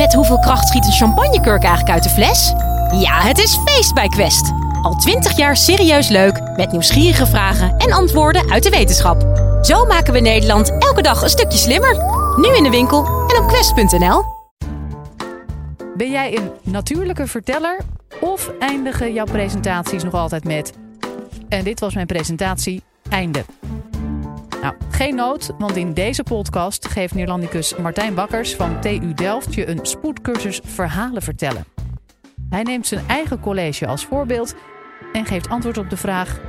Met hoeveel kracht schiet een champagnekurk eigenlijk uit de fles? Ja, het is feest bij Quest. Al twintig jaar serieus leuk, met nieuwsgierige vragen en antwoorden uit de wetenschap. Zo maken we Nederland elke dag een stukje slimmer. Nu in de winkel en op quest.nl. Ben jij een natuurlijke verteller of eindigen jouw presentaties nog altijd met... En dit was mijn presentatie, einde. Nou, geen nood, want in deze podcast geeft Neerlandicus Martijn Bakkers van TU Delft je een spoedcursus verhalen vertellen. Hij neemt zijn eigen college als voorbeeld en geeft antwoord op de vraag: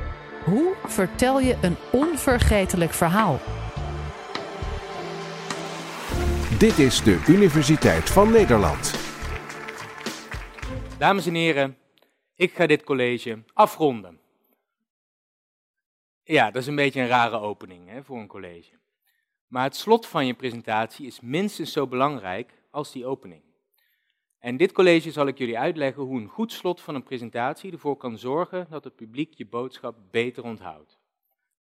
hoe vertel je een onvergetelijk verhaal? Dit is de Universiteit van Nederland. Dames en heren, ik ga dit college afronden. Ja, dat is een beetje een rare opening hè, voor een college. Maar het slot van je presentatie is minstens zo belangrijk als die opening. En dit college zal ik jullie uitleggen hoe een goed slot van een presentatie ervoor kan zorgen dat het publiek je boodschap beter onthoudt.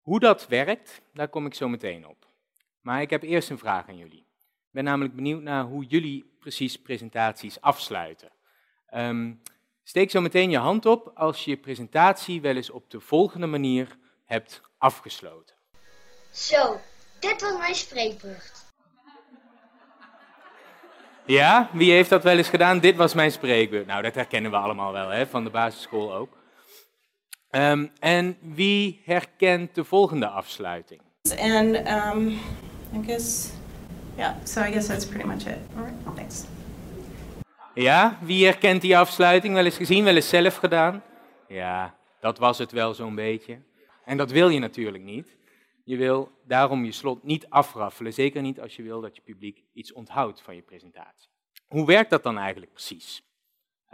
Hoe dat werkt, daar kom ik zo meteen op. Maar ik heb eerst een vraag aan jullie. Ik ben namelijk benieuwd naar hoe jullie precies presentaties afsluiten. Um, steek zo meteen je hand op als je presentatie wel eens op de volgende manier hebt afgesloten. Zo, dit was mijn spreekbeurt. Ja, wie heeft dat wel eens gedaan? Dit was mijn spreekbeurt. Nou, dat herkennen we allemaal wel, hè, van de basisschool ook. Um, en wie herkent de volgende afsluiting? And um, I guess, yeah, so I guess that's pretty much it. All right, thanks. Ja, wie herkent die afsluiting? Wel eens gezien, wel eens zelf gedaan? Ja, dat was het wel zo'n beetje. En dat wil je natuurlijk niet. Je wil daarom je slot niet afraffelen, zeker niet als je wil dat je publiek iets onthoudt van je presentatie. Hoe werkt dat dan eigenlijk precies?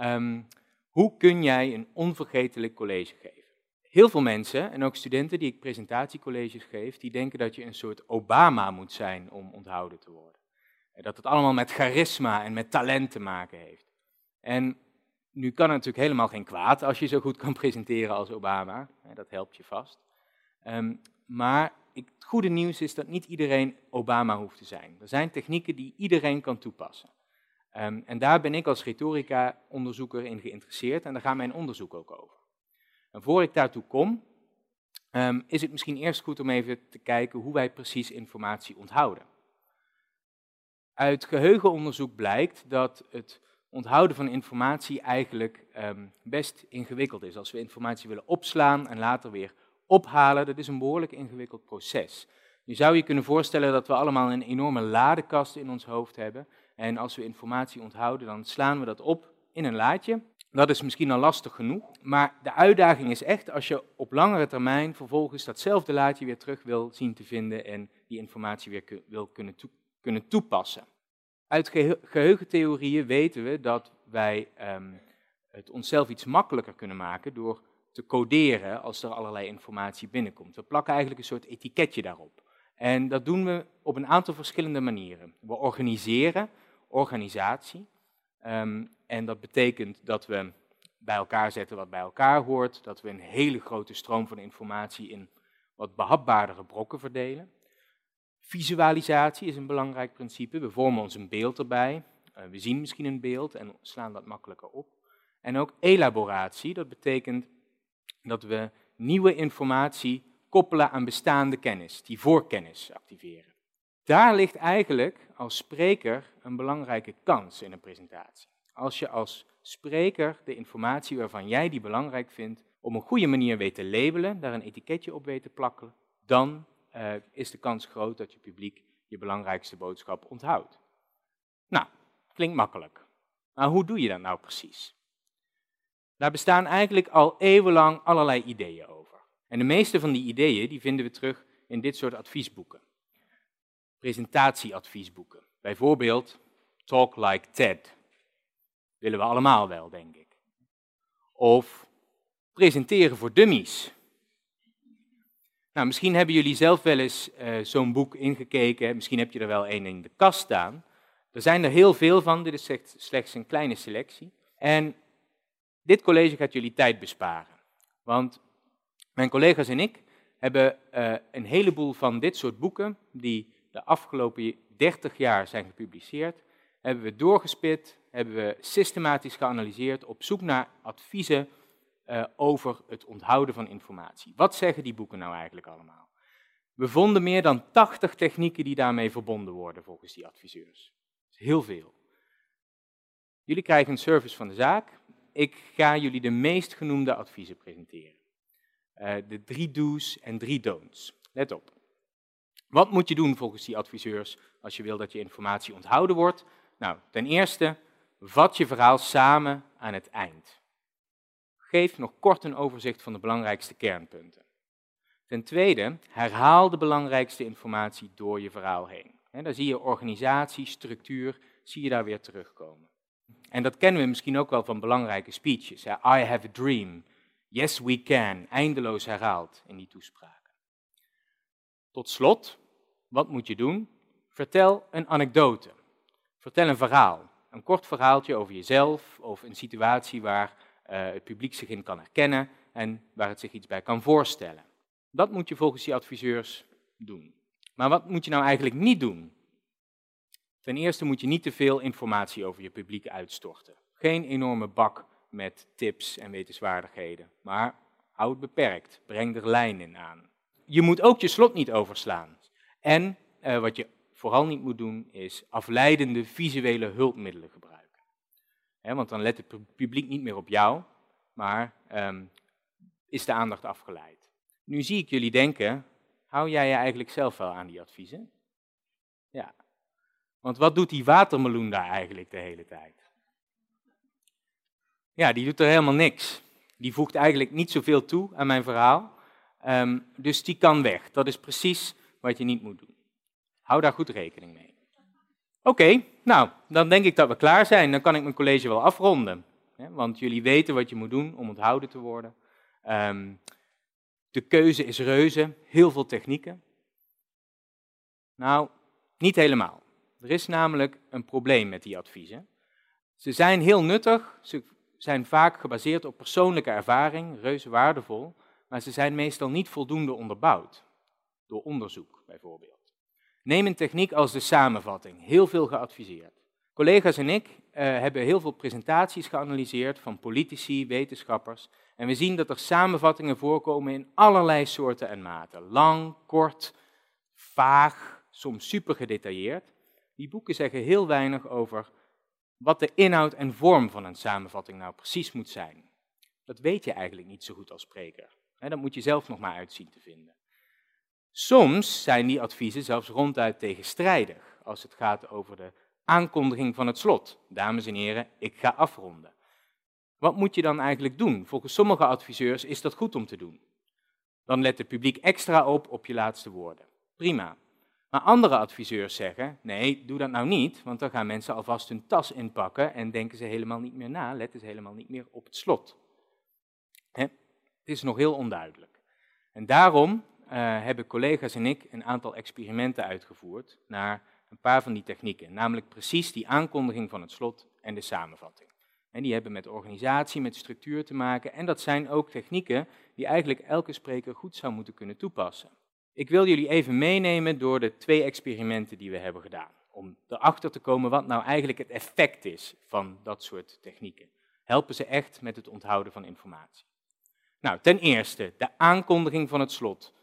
Um, hoe kun jij een onvergetelijk college geven? Heel veel mensen, en ook studenten die ik presentatiecolleges geef, die denken dat je een soort Obama moet zijn om onthouden te worden. Dat het allemaal met charisma en met talent te maken heeft. En nu kan het natuurlijk helemaal geen kwaad als je zo goed kan presenteren als Obama. Dat helpt je vast. Um, maar ik, het goede nieuws is dat niet iedereen Obama hoeft te zijn. Er zijn technieken die iedereen kan toepassen. Um, en daar ben ik als retorica-onderzoeker in geïnteresseerd en daar gaat mijn onderzoek ook over. En voor ik daartoe kom, um, is het misschien eerst goed om even te kijken hoe wij precies informatie onthouden. Uit geheugenonderzoek blijkt dat het onthouden van informatie eigenlijk best ingewikkeld is. Als we informatie willen opslaan en later weer ophalen, dat is een behoorlijk ingewikkeld proces. Je zou je kunnen voorstellen dat we allemaal een enorme ladekast in ons hoofd hebben. En als we informatie onthouden, dan slaan we dat op in een laadje. Dat is misschien al lastig genoeg, maar de uitdaging is echt als je op langere termijn vervolgens datzelfde laadje weer terug wil zien te vinden en die informatie weer wil kunnen, toepassen. Uit geheugentheorieën weten we dat wij um, het onszelf iets makkelijker kunnen maken door te coderen als er allerlei informatie binnenkomt. We plakken eigenlijk een soort etiketje daarop. En dat doen we op een aantal verschillende manieren. We organiseren organisatie. Um, en dat betekent dat we bij elkaar zetten wat bij elkaar hoort. Dat we een hele grote stroom van informatie in wat behapbaardere brokken verdelen. Visualisatie is een belangrijk principe. We vormen ons een beeld erbij. Uh, we zien misschien een beeld en slaan dat makkelijker op. En ook elaboratie, dat betekent dat we nieuwe informatie koppelen aan bestaande kennis, die voorkennis activeren. Daar ligt eigenlijk als spreker een belangrijke kans in een presentatie. Als je als spreker de informatie waarvan jij die belangrijk vindt, op een goede manier weet te labelen, daar een etiketje op weet te plakken, dan uh, is de kans groot dat je publiek je belangrijkste boodschap onthoudt. Nou, klinkt makkelijk. Maar hoe doe je dat nou precies? Daar bestaan eigenlijk al eeuwenlang allerlei ideeën over. En de meeste van die ideeën die vinden we terug in dit soort adviesboeken. Presentatieadviesboeken. Bijvoorbeeld Talk Like TED. Willen we allemaal wel, denk ik. Of presenteren voor dummies. Nou, misschien hebben jullie zelf wel eens uh, zo'n boek ingekeken. Misschien heb je er wel een in de kast staan. Er zijn er heel veel van, dit is slechts een kleine selectie. En dit college gaat jullie tijd besparen. Want mijn collega's en ik hebben uh, een heleboel van dit soort boeken, die de afgelopen 30 jaar zijn gepubliceerd, hebben we doorgespit, hebben we systematisch geanalyseerd op zoek naar adviezen uh, over het onthouden van informatie. Wat zeggen die boeken nou eigenlijk allemaal? We vonden meer dan 80 technieken die daarmee verbonden worden volgens die adviseurs. Is heel veel. Jullie krijgen een service van de zaak. Ik ga jullie de meest genoemde adviezen presenteren. Uh, de drie do's en drie don'ts. Let op. Wat moet je doen volgens die adviseurs als je wil dat je informatie onthouden wordt? Nou, ten eerste, vat je verhaal samen aan het eind. Geef nog kort een overzicht van de belangrijkste kernpunten. Ten tweede, herhaal de belangrijkste informatie door je verhaal heen. He, daar zie je organisatie, structuur, zie je daar weer terugkomen. En dat kennen we misschien ook wel van belangrijke speeches. I have a dream. Yes, we can. Eindeloos herhaald in die toespraken. Tot slot, wat moet je doen? Vertel een anekdote. Vertel een verhaal. Een kort verhaaltje over jezelf of een situatie waar uh, het publiek zich in kan herkennen en waar het zich iets bij kan voorstellen. Dat moet je volgens die adviseurs doen. Maar wat moet je nou eigenlijk niet doen? Ten eerste moet je niet te veel informatie over je publiek uitstorten. Geen enorme bak met tips en wetenswaardigheden, maar hou het beperkt, breng er lijnen aan. Je moet ook je slot niet overslaan. En uh, wat je vooral niet moet doen, is afleidende visuele hulpmiddelen gebruiken. want dan let het publiek niet meer op jou, maar um, is de aandacht afgeleid. Nu zie ik jullie denken, hou jij je eigenlijk zelf wel aan die adviezen? Ja. Want wat doet die watermeloen daar eigenlijk de hele tijd? Ja, die doet er helemaal niks. Die voegt eigenlijk niet zoveel toe aan mijn verhaal. Um, dus die kan weg. Dat is precies wat je niet moet doen. Hou daar goed rekening mee. Oké, nou, dan denk ik dat we klaar zijn. Dan kan ik mijn college wel afronden. Want jullie weten wat je moet doen om onthouden te worden. Um, de keuze is reuze, heel veel technieken. Nou, niet helemaal. Er is namelijk een probleem met die adviezen. Ze zijn heel nuttig, ze zijn vaak gebaseerd op persoonlijke ervaring, reuze waardevol, maar ze zijn meestal niet voldoende onderbouwd. Door onderzoek bijvoorbeeld. Neem een techniek als de samenvatting, heel veel geadviseerd. Collega's en ik uh, hebben heel veel presentaties geanalyseerd van politici, wetenschappers. En we zien dat er samenvattingen voorkomen in allerlei soorten en maten. Lang, kort, vaag, soms super gedetailleerd. Die boeken zeggen heel weinig over wat de inhoud en vorm van een samenvatting nou precies moet zijn. Dat weet je eigenlijk niet zo goed als spreker. dat moet je zelf nog maar uitzien te vinden. Soms zijn die adviezen zelfs ronduit tegenstrijdig als het gaat over de aankondiging van het slot. Dames en heren, ik ga afronden. Wat moet je dan eigenlijk doen? Volgens sommige adviseurs is dat goed om te doen. Dan let het publiek extra op op je laatste woorden. Prima. Maar andere adviseurs zeggen, nee, doe dat nou niet, want dan gaan mensen alvast hun tas inpakken en denken ze helemaal niet meer na, letten ze helemaal niet meer op het slot. Het is nog heel onduidelijk. En daarom uh, hebben collega's en ik een aantal experimenten uitgevoerd naar een paar van die technieken, namelijk precies die aankondiging van het slot en de samenvatting. En die hebben met organisatie, met structuur te maken en dat zijn ook technieken die eigenlijk elke spreker goed zou moeten kunnen toepassen. Ik wil jullie even meenemen door de twee experimenten die we hebben gedaan, om erachter te komen wat nou eigenlijk het effect is van dat soort technieken. Helpen ze echt met het onthouden van informatie? Nou, ten eerste de aankondiging van het slot.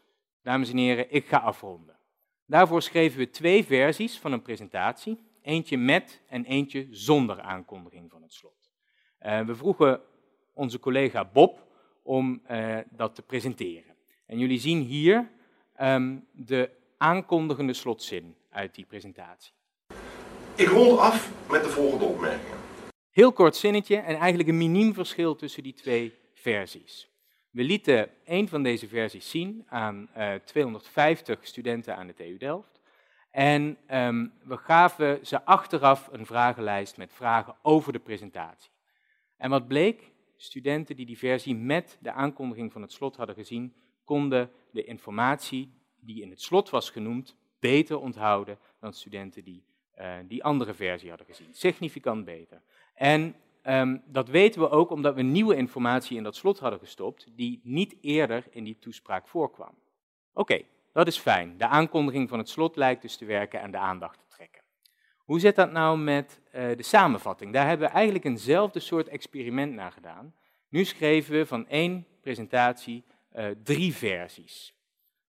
Dames en heren, ik ga afronden. Daarvoor schreven we twee versies van een presentatie. Eentje met en eentje zonder aankondiging van het slot. Uh, we vroegen onze collega Bob om uh, dat te presenteren. En jullie zien hier um, de aankondigende slotzin uit die presentatie. Ik rond af met de volgende opmerkingen. Heel kort zinnetje en eigenlijk een miniem verschil tussen die twee versies. We lieten een van deze versies zien aan uh, eh, 250 studenten aan de TU Delft. En um, we gaven ze achteraf een vragenlijst met vragen over de presentatie. En wat bleek? Studenten die die versie met de aankondiging van het slot hadden gezien, konden de informatie die in het slot was genoemd beter onthouden dan studenten die uh, die andere versie hadden gezien. Significant beter. En Um, dat weten we ook omdat we nieuwe informatie in dat slot hadden gestopt die niet eerder in die toespraak voorkwam. Oké, dat is fijn. De aankondiging van het slot lijkt dus te werken en de aandacht te trekken. Hoe zit dat nou met uh, de samenvatting? Daar hebben we eigenlijk eenzelfde soort experiment naar gedaan. Nu schreven we van één presentatie uh, drie versies.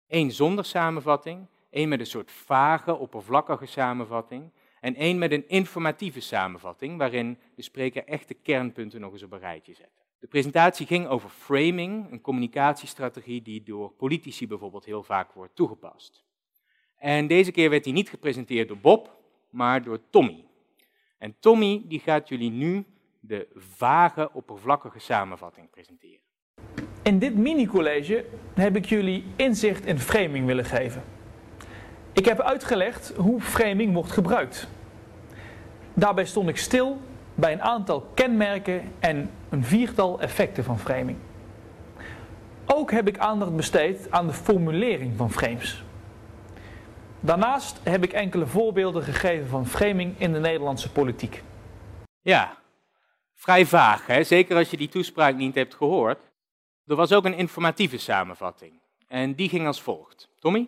Eén zonder samenvatting, één met een soort vage, oppervlakkige samenvatting en één met een informatieve samenvatting, waarin de spreker echt de kernpunten nog eens op een rijtje zet. De presentatie ging over framing, een communicatiestrategie die door politici bijvoorbeeld heel vaak wordt toegepast. En deze keer werd hij niet gepresenteerd door Bob, maar door Tommy. En Tommy die gaat jullie nu de vage, oppervlakkige samenvatting presenteren. In dit mini-college heb ik jullie inzicht in framing willen geven. Ik heb uitgelegd hoe framing wordt gebruikt. Daarbij stond ik stil bij een aantal kenmerken en een viertal effecten van framing. Ook heb ik aandacht besteed aan de formulering van frames. Daarnaast heb ik enkele voorbeelden gegeven van framing in de Nederlandse politiek. Ja, vrij vaag, hè? zeker als je die toespraak niet hebt gehoord. Er was ook een informatieve samenvatting en die ging als volgt. Tommy?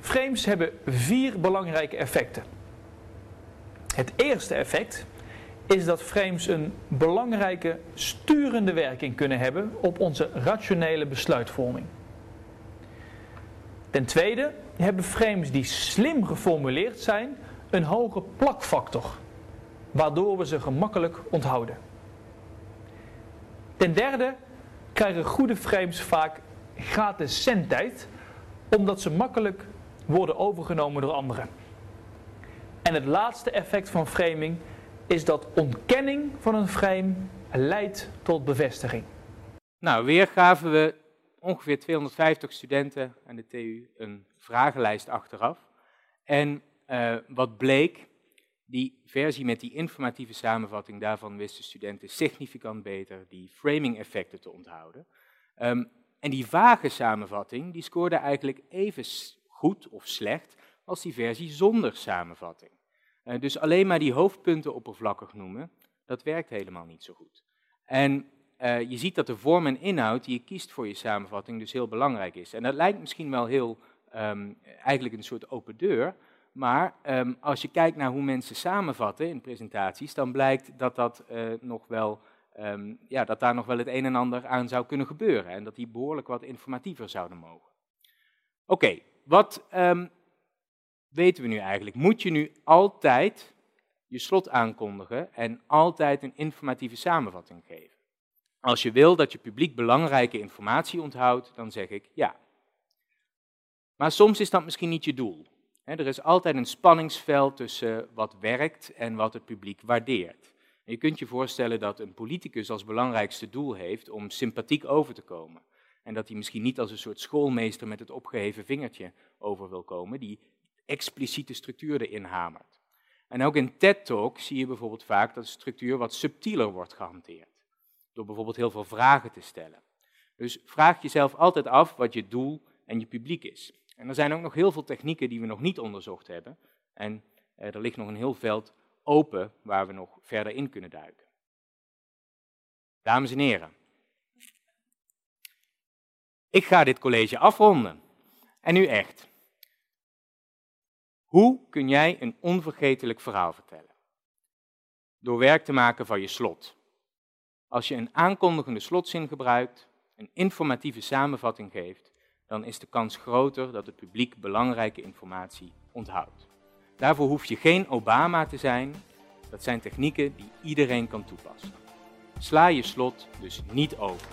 Frames hebben vier belangrijke effecten. Het eerste effect is dat frames een belangrijke sturende werking kunnen hebben op onze rationele besluitvorming. Ten tweede hebben frames die slim geformuleerd zijn een hoge plakfactor, waardoor we ze gemakkelijk onthouden. Ten derde krijgen goede frames vaak gratis zendtijd, omdat ze makkelijk worden overgenomen door anderen. En het laatste effect van framing is dat ontkenning van een frame leidt tot bevestiging. Nou, weer gaven we ongeveer 250 studenten aan de TU een vragenlijst achteraf. En uh, wat bleek, die versie met die informatieve samenvatting, daarvan wisten studenten significant beter die framing effecten te onthouden. Um, en die vage samenvatting, die scoorde eigenlijk even goed of slecht als die versie zonder samenvatting. Uh, dus alleen maar die hoofdpunten oppervlakkig noemen, dat werkt helemaal niet zo goed. En uh, je ziet dat de vorm en inhoud die je kiest voor je samenvatting dus heel belangrijk is. En dat lijkt misschien wel heel, um, eigenlijk een soort open deur, maar um, als je kijkt naar hoe mensen samenvatten in presentaties, dan blijkt dat, dat, uh, nog wel, um, ja, dat daar nog wel het een en ander aan zou kunnen gebeuren en dat die behoorlijk wat informatiever zouden mogen. Oké, wat weten we nu eigenlijk? Moet je nu altijd je slot aankondigen en altijd een informatieve samenvatting geven? Als je wil dat je publiek belangrijke informatie onthoudt, dan zeg ik ja. Maar soms is dat misschien niet je doel. Er is altijd een spanningsveld tussen wat werkt en wat het publiek waardeert. je kunt je voorstellen dat een politicus als belangrijkste doel heeft om sympathiek over te komen. En dat hij misschien niet als een soort schoolmeester met het opgeheven vingertje over wil komen, die expliciete structuur erin hamert. En ook in TED-talk zie je bijvoorbeeld vaak dat de structuur wat subtieler wordt gehanteerd. Door bijvoorbeeld heel veel vragen te stellen. Dus vraag jezelf altijd af wat je doel en je publiek is. En er zijn ook nog heel veel technieken die we nog niet onderzocht hebben. En eh, er ligt nog een heel veld open waar we nog verder in kunnen duiken. Dames en heren, ik ga dit college afronden. En nu echt. Hoe kun jij een onvergetelijk verhaal vertellen? Door werk te maken van je slot. Als je een aankondigende slotzin gebruikt, een informatieve samenvatting geeft, dan is de kans groter dat het publiek belangrijke informatie onthoudt. Daarvoor hoef je geen Obama te zijn, dat zijn technieken die iedereen kan toepassen. Sla je slot dus niet over.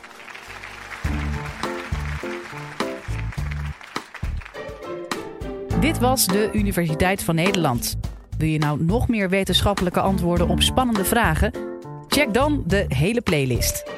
Dit was de Universiteit van Nederland. Wil je nou nog meer wetenschappelijke antwoorden op spannende vragen? Check dan de hele playlist.